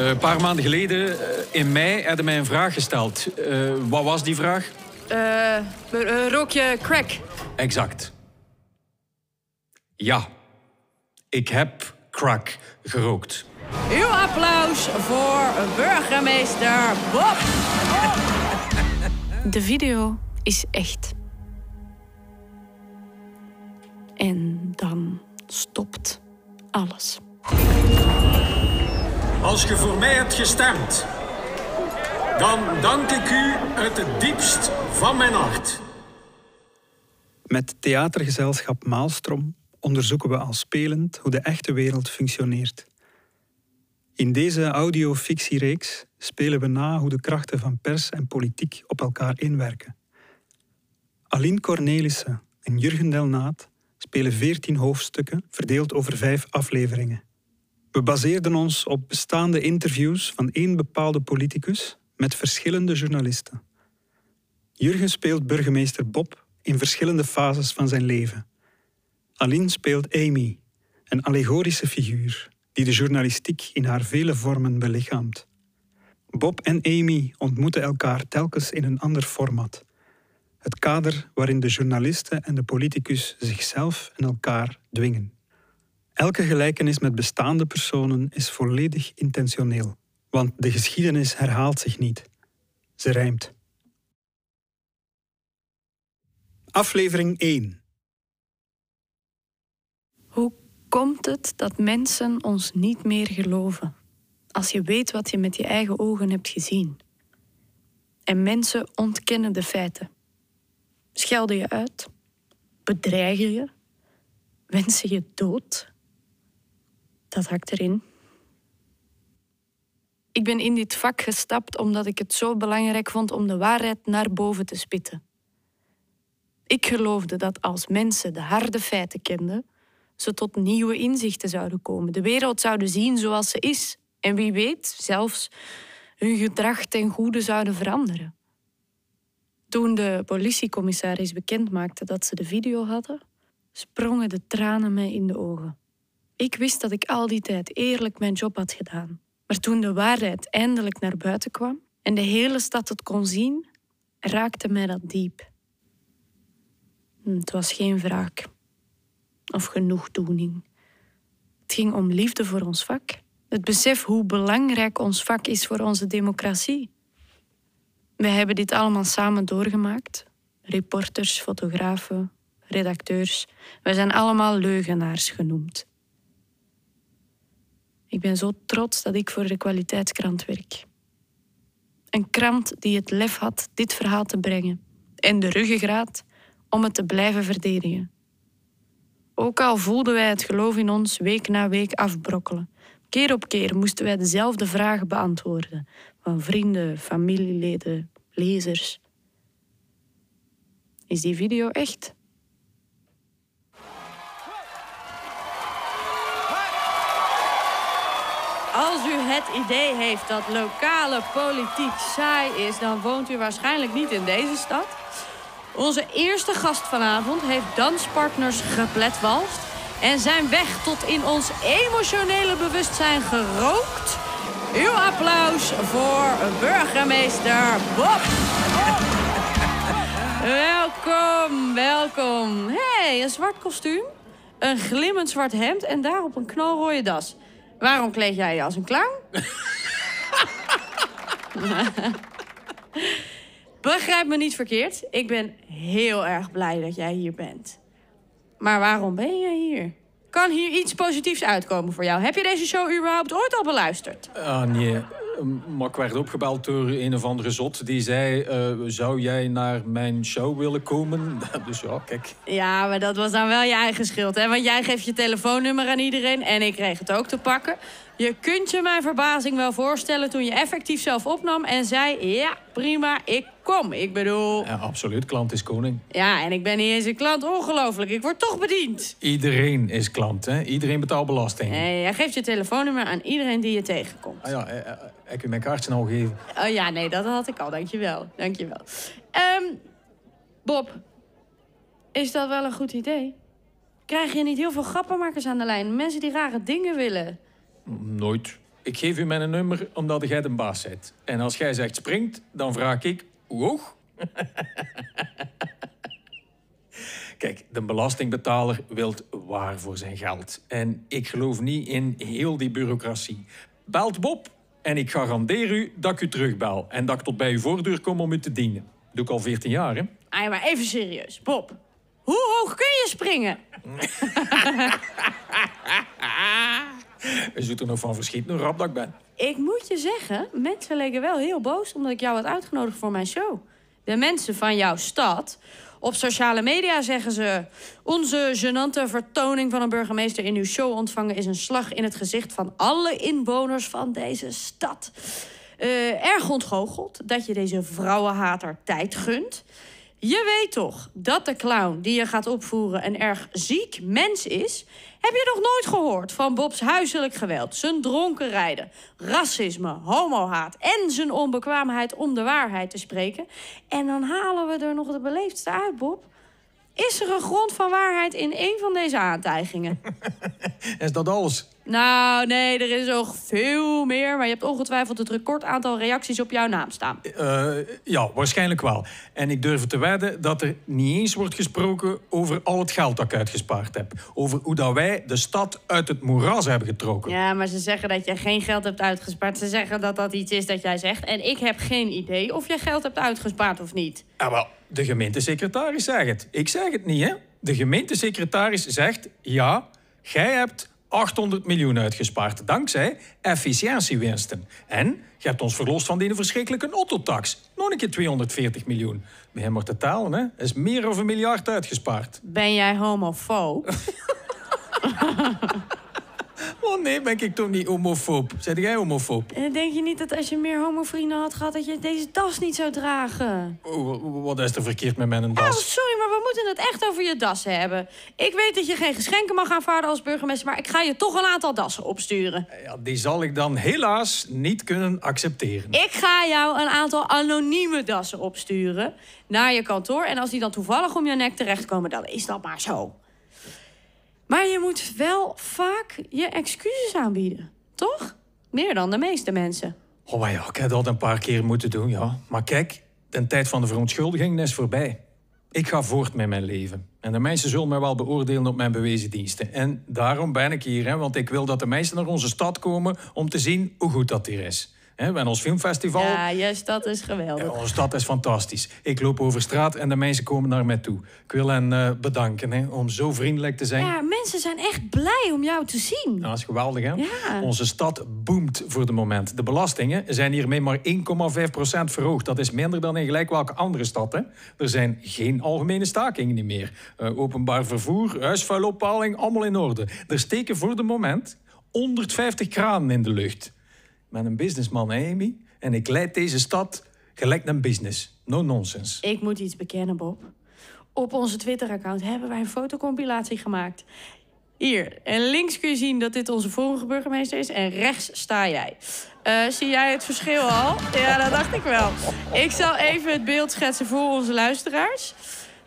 Eh, een paar maanden geleden, eh, in mei, hadden mij een vraag gesteld. Eh, wat was die vraag? Rook je crack? Exact. Ja, ik heb crack gerookt. Uw applaus voor burgemeester Bob. De video is echt. En dan stopt alles. Als je voor mij hebt gestemd, dan dank ik u uit het diepst van mijn hart. Met theatergezelschap Maalstrom onderzoeken we al spelend hoe de echte wereld functioneert. In deze audiofictiereeks spelen we na hoe de krachten van pers en politiek op elkaar inwerken. Aline Cornelissen en Jurgen Delnaat spelen veertien hoofdstukken verdeeld over vijf afleveringen. We baseerden ons op bestaande interviews van één bepaalde politicus met verschillende journalisten. Jurgen speelt burgemeester Bob in verschillende fases van zijn leven. Aline speelt Amy, een allegorische figuur die de journalistiek in haar vele vormen belichaamt. Bob en Amy ontmoeten elkaar telkens in een ander format. Het kader waarin de journalisten en de politicus zichzelf en elkaar dwingen. Elke gelijkenis met bestaande personen is volledig intentioneel, want de geschiedenis herhaalt zich niet. Ze rijmt. Aflevering 1. Hoe komt het dat mensen ons niet meer geloven? Als je weet wat je met je eigen ogen hebt gezien. En mensen ontkennen de feiten. Schelden je uit? Bedreigen je? Wensen je dood? Dat hakt erin. Ik ben in dit vak gestapt omdat ik het zo belangrijk vond om de waarheid naar boven te spitten. Ik geloofde dat als mensen de harde feiten kenden, ze tot nieuwe inzichten zouden komen, de wereld zouden zien zoals ze is en wie weet zelfs hun gedrag ten goede zouden veranderen. Toen de politiecommissaris bekendmaakte dat ze de video hadden, sprongen de tranen mij in de ogen. Ik wist dat ik al die tijd eerlijk mijn job had gedaan. Maar toen de waarheid eindelijk naar buiten kwam en de hele stad het kon zien, raakte mij dat diep. Hm, Het was geen wraak of genoegdoening. Het ging om liefde voor ons vak. Het besef hoe belangrijk ons vak is voor onze democratie. Wij hebben dit allemaal samen doorgemaakt. Reporters, fotografen, redacteurs. Wij zijn allemaal leugenaars genoemd. Ik ben zo trots dat ik voor de kwaliteitskrant werk. Een krant die het lef had dit verhaal te brengen en de ruggengraat om het te blijven verdedigen. Ook al voelden wij het geloof in ons week na week afbrokkelen. Keer op keer moesten wij dezelfde vragen beantwoorden van vrienden, familieleden, lezers. Is die video echt? Als u het idee heeft dat lokale politiek saai is, dan woont u waarschijnlijk niet in deze stad. Onze eerste gast vanavond heeft danspartners gepletwalst en zijn weg tot in ons emotionele bewustzijn gerookt. Uw applaus voor burgemeester Bob. welkom, welkom. hey, een zwart kostuum, een glimmend zwart hemd en daarop een knalrooie das. Waarom kleed jij je als een clown? Begrijp me niet verkeerd. Ik ben heel erg blij dat jij hier bent. Maar waarom ben jij hier? Kan hier iets positiefs uitkomen voor jou? Heb je deze show überhaupt ooit al beluisterd? Ah, nee. Maar ik werd opgebeld door een of andere zot die zei... eh, zou jij naar mijn show willen komen? Dus ja, kijk. Ja, maar dat was dan wel je eigen schuld, hè? Want jij geeft je telefoonnummer aan iedereen en ik kreeg het ook te pakken. Je kunt je mijn verbazing wel voorstellen toen je effectief zelf opnam en zei... Ja, prima, ik kom. Ik bedoel... Ja, absoluut, klant is koning. Ja, en ik ben niet eens een klant. Ongelooflijk, ik word toch bediend. Iedereen is klant, hè? Iedereen betaalt belasting. Nee, jij geeft je telefoonnummer aan iedereen die je tegenkomt. Ah ja, eh, eh, heb je mijn kaartje nou gegeven? Oh ja, nee, dat had ik al. Dankjewel. Dankjewel. Ehm Bob, is dat wel een goed idee? Krijg je niet heel veel grappenmakers aan de lijn? Mensen die rare dingen willen? Nooit. ik geef u mijn nummer omdat jij de baas bent. En als jij zegt springt, dan vraag ik hoog? Kijk, de belastingbetaler wil waar voor zijn geld. En ik geloof niet in heel die bureaucratie. Belt Bob en ik garandeer u dat ik u terugbel. En dat ik tot bij uw voordeur kom om u te dienen. doe ik al 14 jaar, hè? Ah, maar even serieus. Bob, hoe hoog kun je springen? Je zult er nog van verschieten hoe rap dat ik ben. Ik moet je zeggen, mensen leken wel heel boos omdat ik jou had uitgenodigd voor mijn show. De mensen van jouw stad. Op sociale media zeggen ze... Onze genante vertoning van een burgemeester in uw show ontvangen... is een slag in het gezicht van alle inwoners van deze stad. Uh, erg ontgoocheld dat je deze vrouwenhater tijd gunt. Je weet toch dat de clown die je gaat opvoeren een erg ziek mens is? Heb je nog nooit gehoord van Bob's huiselijk geweld, zijn dronken rijden, racisme, homohaat en zijn onbekwaamheid om de waarheid te spreken? En dan halen we er nog de beleefdste uit, Bob. Is er een grond van waarheid in een van deze aantijgingen? is dat alles? Nou, nee, er is nog veel meer. Maar je hebt ongetwijfeld het recordaantal reacties op jouw naam staan. Uh, ja, waarschijnlijk wel. En ik durf te wedden dat er niet eens wordt gesproken over al het geld dat ik uitgespaard heb. Over hoe dat wij de stad uit het moeras hebben getrokken. Ja, maar ze zeggen dat je geen geld hebt uitgespaard. Ze zeggen dat dat iets is dat jij zegt. En ik heb geen idee of je geld hebt uitgespaard of niet. Ja, wel, de gemeentesecretaris zegt het. Ik zeg het niet, hè. De gemeentesecretaris zegt, ja, jij hebt 800 miljoen uitgespaard dankzij efficiëntiewinsten. En je hebt ons verlost van die verschrikkelijke autotax. Nog een keer 240 miljoen. Bij hem wordt te talen, hè? is meer dan een miljard uitgespaard. Ben jij homofoob? Oh nee, ben ik toch niet homofoob? Zeg jij homofoob? En denk je niet dat als je meer homovrienden had gehad... dat je deze das niet zou dragen? Oh, wat is er verkeerd met mijn das? Oh, sorry, maar we moeten het echt over je dassen hebben. Ik weet dat je geen geschenken mag aanvaarden als burgemeester... maar ik ga je toch een aantal dassen opsturen. Ja, die zal ik dan helaas niet kunnen accepteren. Ik ga jou een aantal anonieme dassen opsturen naar je kantoor... en als die dan toevallig om je nek terechtkomen, dan is dat maar zo. Maar je moet wel vaak je excuses aanbieden, toch? Meer dan de meeste mensen. Oh ja, ik heb dat een paar keer moeten doen, ja. Maar kijk, de tijd van de verontschuldiging is voorbij. Ik ga voort met mijn leven. En de mensen zullen mij wel beoordelen op mijn bewezen diensten. En daarom ben ik hier, hè, want ik wil dat de mensen naar onze stad komen om te zien hoe goed dat hier is. Hebben ons filmfestival. Ja, je stad is geweldig. Ja, onze stad is fantastisch. Ik loop over straat en de mensen komen naar mij toe. Ik wil hen uh, bedanken hè, om zo vriendelijk te zijn. Ja, mensen zijn echt blij om jou te zien. Nou, dat is geweldig, hè? Ja. Onze stad boomt voor de moment. De belastingen zijn hiermee maar 1,5% verhoogd. Dat is minder dan in gelijk welke andere stad. Hè? Er zijn geen algemene stakingen meer. Uh, openbaar vervoer, huisvuilophaling, allemaal in orde. Er steken voor de moment 150 kranen in de lucht met een businessman, Amy. En ik leid deze stad gelijk een business. No nonsense. Ik moet iets bekennen, Bob. Op onze Twitter-account hebben wij een fotocompilatie gemaakt. Hier, en links kun je zien dat dit onze vorige burgemeester is. En rechts sta jij. Uh, zie jij het verschil al? Ja, dat dacht ik wel. Ik zal even het beeld schetsen voor onze luisteraars.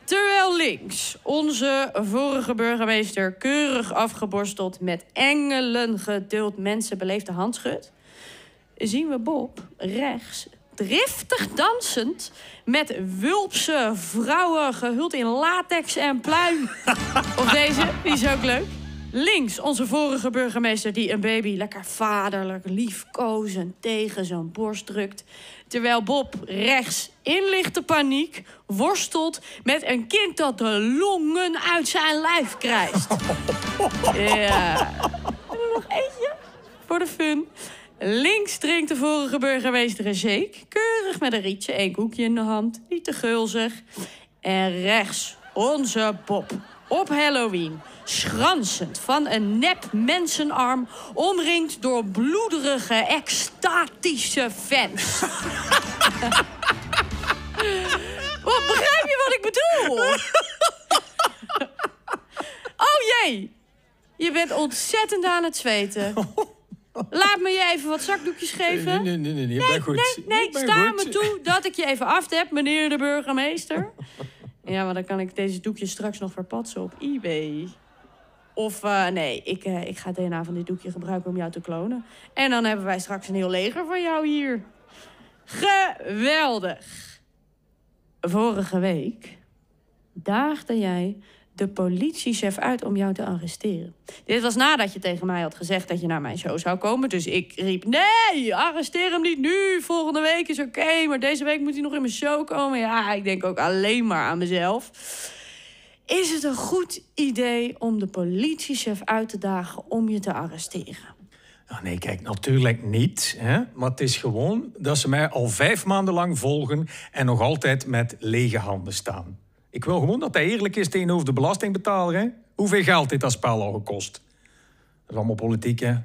Terwijl links onze vorige burgemeester keurig afgeborsteld met engelen geduld mensen beleefde hand schudt zien we Bob rechts driftig dansend met wulpse vrouwen gehuld in latex en pluim. of deze, die is ook leuk. Links onze vorige burgemeester die een baby lekker vaderlijk, liefkozend tegen zijn borst drukt. Terwijl Bob rechts in lichte paniek worstelt met een kind dat de longen uit zijn lijf krijgt. ja. En er nog eentje voor de fun. Links drinkt de vorige burgemeester een shake. Keurig met een rietje, één koekje in de hand. Niet te gulzig. En rechts onze Bob. Op Halloween. Schransend van een nep mensenarm. Omringd door bloederige, extatische fans. wat, begrijp je wat ik bedoel? oh jee. Je bent ontzettend aan het zweten. Laat me je even wat zakdoekjes geven. Nee, nee, nee, nee, nee, goed. Nee, nee, nee sta me toe dat ik je even aftep, meneer de burgemeester. ja, maar dan kan ik deze doekjes straks nog verpatsen op eBay. Of eh, nee, ik, eh, ik ga het DNA van dit doekje gebruiken om jou te klonen. En dan hebben wij straks een heel leger van jou hier. Geweldig. Vorige week daagde jij de politiechef uit om jou te arresteren. Dit was nadat je tegen mij had gezegd dat je naar mijn show zou komen. Dus ik riep, nee, arresteer hem niet nu. Volgende week is oké, maar deze week moet hij nog in mijn show komen. Ja, ik denk ook alleen maar aan mezelf. Is het een goed idee om de politiechef uit te dagen om je te arresteren? Ah, nee, kijk, natuurlijk niet. Hè? Maar het is gewoon dat ze mij al vijf maanden lang volgen en nog altijd met lege handen staan. Ik wil gewoon dat hij eerlijk is tegenover de belastingbetaler. Hè? Hoeveel geld dit dat spel al gekost? Dat is allemaal politiek, hè?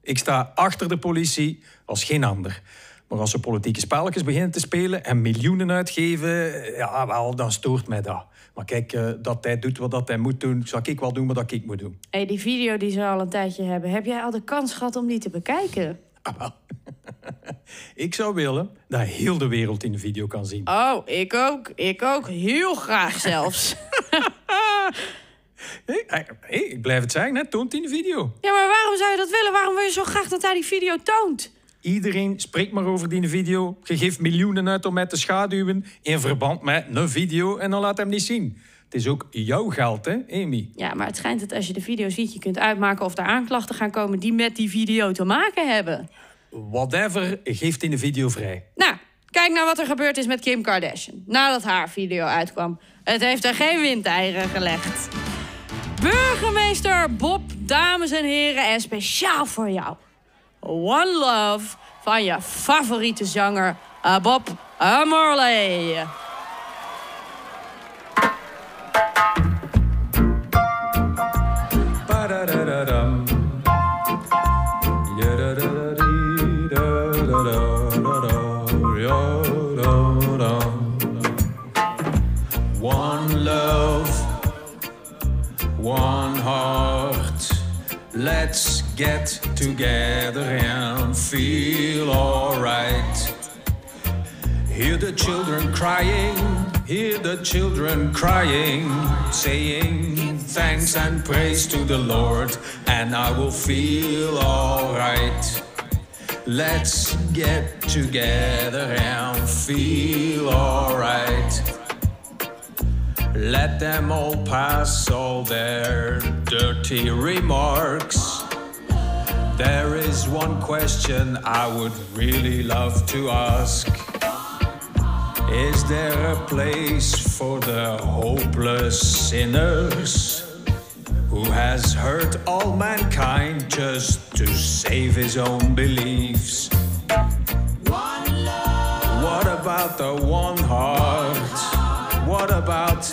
Ik sta achter de politie als geen ander. Maar als ze politieke spelletjes beginnen te spelen en miljoenen uitgeven, ja, wel, dan stoort mij dat. Maar kijk, eh, dat hij doet wat dat hij moet doen, zal ik wel doen wat ik moet doen. Hey, die video die ze al een tijdje hebben, heb jij al de kans gehad om die te bekijken? Ah, wel. ik zou willen dat heel de wereld in de video kan zien. Oh, ik ook. Ik ook. Heel graag zelfs. Hey, hey, ik blijf het zeggen, hè? toont in de video. ja, maar waarom zou je dat willen? Waarom wil je zo graag dat hij die video toont? Iedereen spreekt maar over die video. Je geeft miljoenen uit om mij te schaduwen in verband met een video en dan laat hem niet zien. Het is ook jouw geld, hè, Amy? Ja, maar het schijnt dat als je de video ziet, je kunt uitmaken of er aanklachten gaan komen die met die video te maken hebben. Whatever geeft in de video vrij. Nou, kijk naar wat er gebeurd is met Kim Kardashian. Nadat haar video uitkwam. Het heeft er geen windeieren gelegd. Burgemeester Bob, dames en heren, en speciaal voor jou. One Love van je favoriete zanger eh, Bob Marley. One love, one heart. Let's get together and feel alright. Hear the children crying, hear the children crying, saying thanks and praise to the Lord, and I will feel alright. Let's get together and feel alright. Let them all pass all their dirty remarks. There is one question I would really love to ask. Is there a place for the hopeless sinners who has hurt all mankind just to save his own beliefs? What about the one heart? About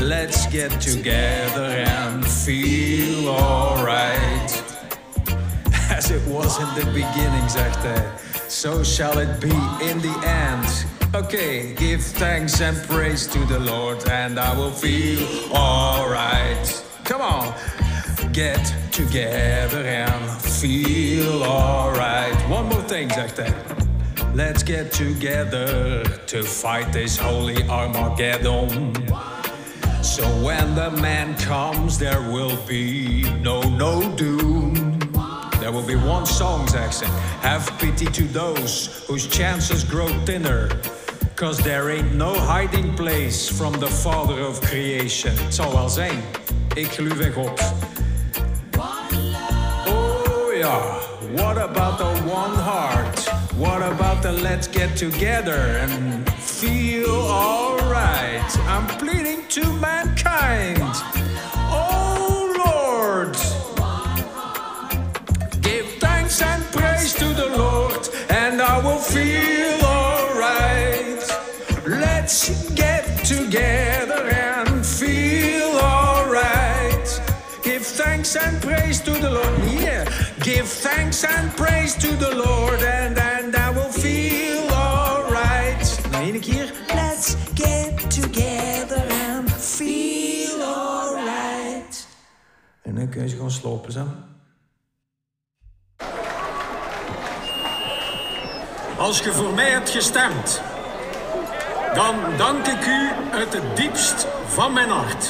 let's get together and feel alright? As it was in the beginning, zegt hij, so shall it be in the end. Okay, give thanks and praise to the Lord, and I will feel alright. Come on, get together and feel alright. One more thing, zegt hij. Let's get together to fight this holy Armageddon. So when the man comes, there will be no, no doom. There will be one song's accent. Have pity to those whose chances grow thinner. Cause there ain't no hiding place from the father of creation. Het zal wel zijn. Ik geloof in God. Oh ja. What about the one heart? What about the let's get together and feel alright? I'm pleading to mankind. Oh Lord. Give thanks and praise to the Lord, and I will feel alright. Let's get together and feel alright. Give thanks and praise to the Lord. Yeah. Give thanks and praise to the Lord, and, kun je gewoon slopen, zo. Als je voor mij hebt gestemd, dan dank ik u uit het diepst van mijn hart.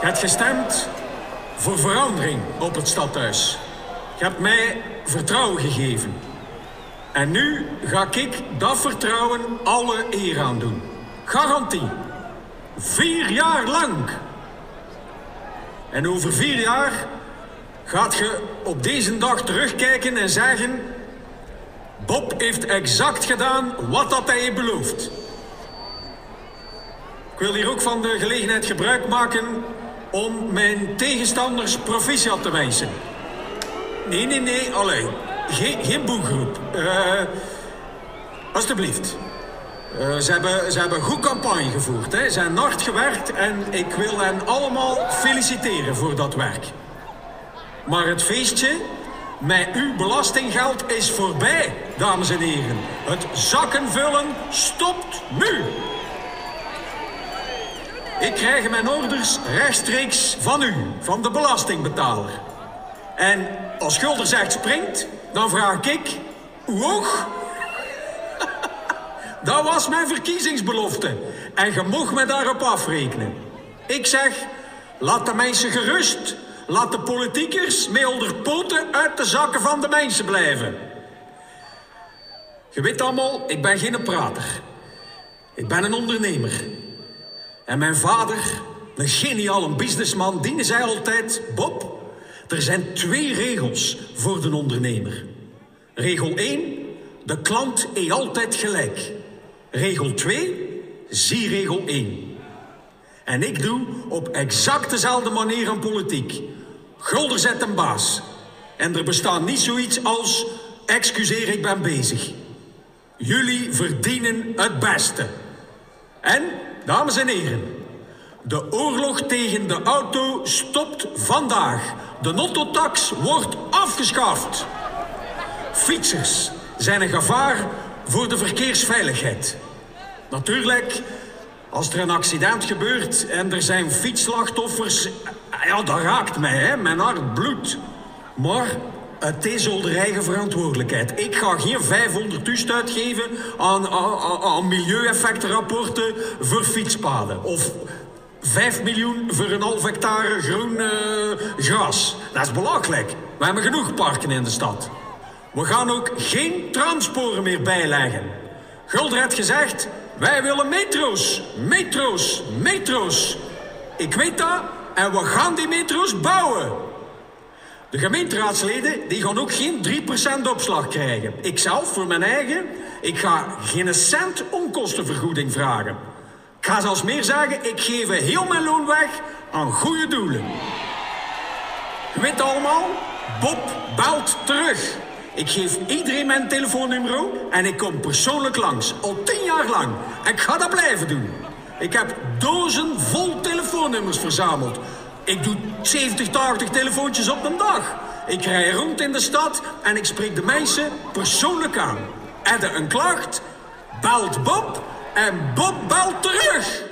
Je hebt gestemd voor verandering op het stadhuis. Je hebt mij vertrouwen gegeven. En nu ga ik dat vertrouwen alle eer aan doen. Garantie. Vier jaar lang. En over vier jaar gaat je op deze dag terugkijken en zeggen... Bob heeft exact gedaan wat dat hij heeft beloofd. Ik wil hier ook van de gelegenheid gebruik maken om mijn tegenstanders proficiat te wijzen. Nee, nee, nee, alleen. Geen, geen boegroep. Uh, alsjeblieft. Uh, ze, hebben, ze hebben goed campagne gevoerd. Hè. Ze zijn hard gewerkt en ik wil hen allemaal feliciteren voor dat werk. Maar het feestje met uw belastinggeld is voorbij, dames en heren. Het zakkenvullen stopt nu. Ik krijg mijn orders rechtstreeks van u, van de belastingbetaler. En als Schulder zegt springt, dan vraag ik, hoe? Dat was mijn verkiezingsbelofte. En je mocht me daarop afrekenen. Ik zeg, laat de mensen gerust. Laat de politiekers met onder poten uit de zakken van de mensen blijven. Je weet allemaal, ik ben geen prater. Ik ben een ondernemer. En mijn vader, een geniale businessman, die zei altijd... Bob, er zijn twee regels voor de ondernemer. Regel 1, de klant is altijd gelijk. Regel 2, zie regel 1. En ik doe op exact dezelfde manier aan politiek. Gulder zet een baas. En er bestaat niet zoiets als... Excuseer, ik ben bezig. Jullie verdienen het beste. En, dames en heren... De oorlog tegen de auto stopt vandaag. De nottotax wordt afgeschaft. Fietsers zijn een gevaar voor de verkeersveiligheid. Natuurlijk, als er een accident gebeurt en er zijn fietsslachtoffers... Ja, dat raakt mij, hè. Mijn hart bloedt. Maar het is onder eigen verantwoordelijkheid. Ik ga geen 500 uitgeven aan, aan, aan milieueffectenrapporten voor fietspaden. Of 5 miljoen voor een half hectare groen uh, gras. Dat is belachelijk. We hebben genoeg parken in de stad. We gaan ook geen transporen meer bijleggen. Gulder had gezegd, wij willen metro's, metro's, metro's. Ik weet dat en we gaan die metro's bouwen. De gemeenteraadsleden die gaan ook geen 3% opslag krijgen. Ikzelf, voor mijn eigen, ik ga geen cent onkostenvergoeding vragen. Ik ga zelfs meer zeggen, ik geef heel mijn loon weg aan goede doelen. Je weet allemaal, Bob belt terug. Ik geef iedereen mijn telefoonnummer en ik kom persoonlijk langs. Al tien jaar lang. En ik ga dat blijven doen. Ik heb dozen vol telefoonnummers verzameld. Ik doe 70, 80 telefoontjes op een dag. Ik rij rond in de stad en ik spreek de mensen persoonlijk aan. Er een klacht? Belt Bob en Bob belt terug.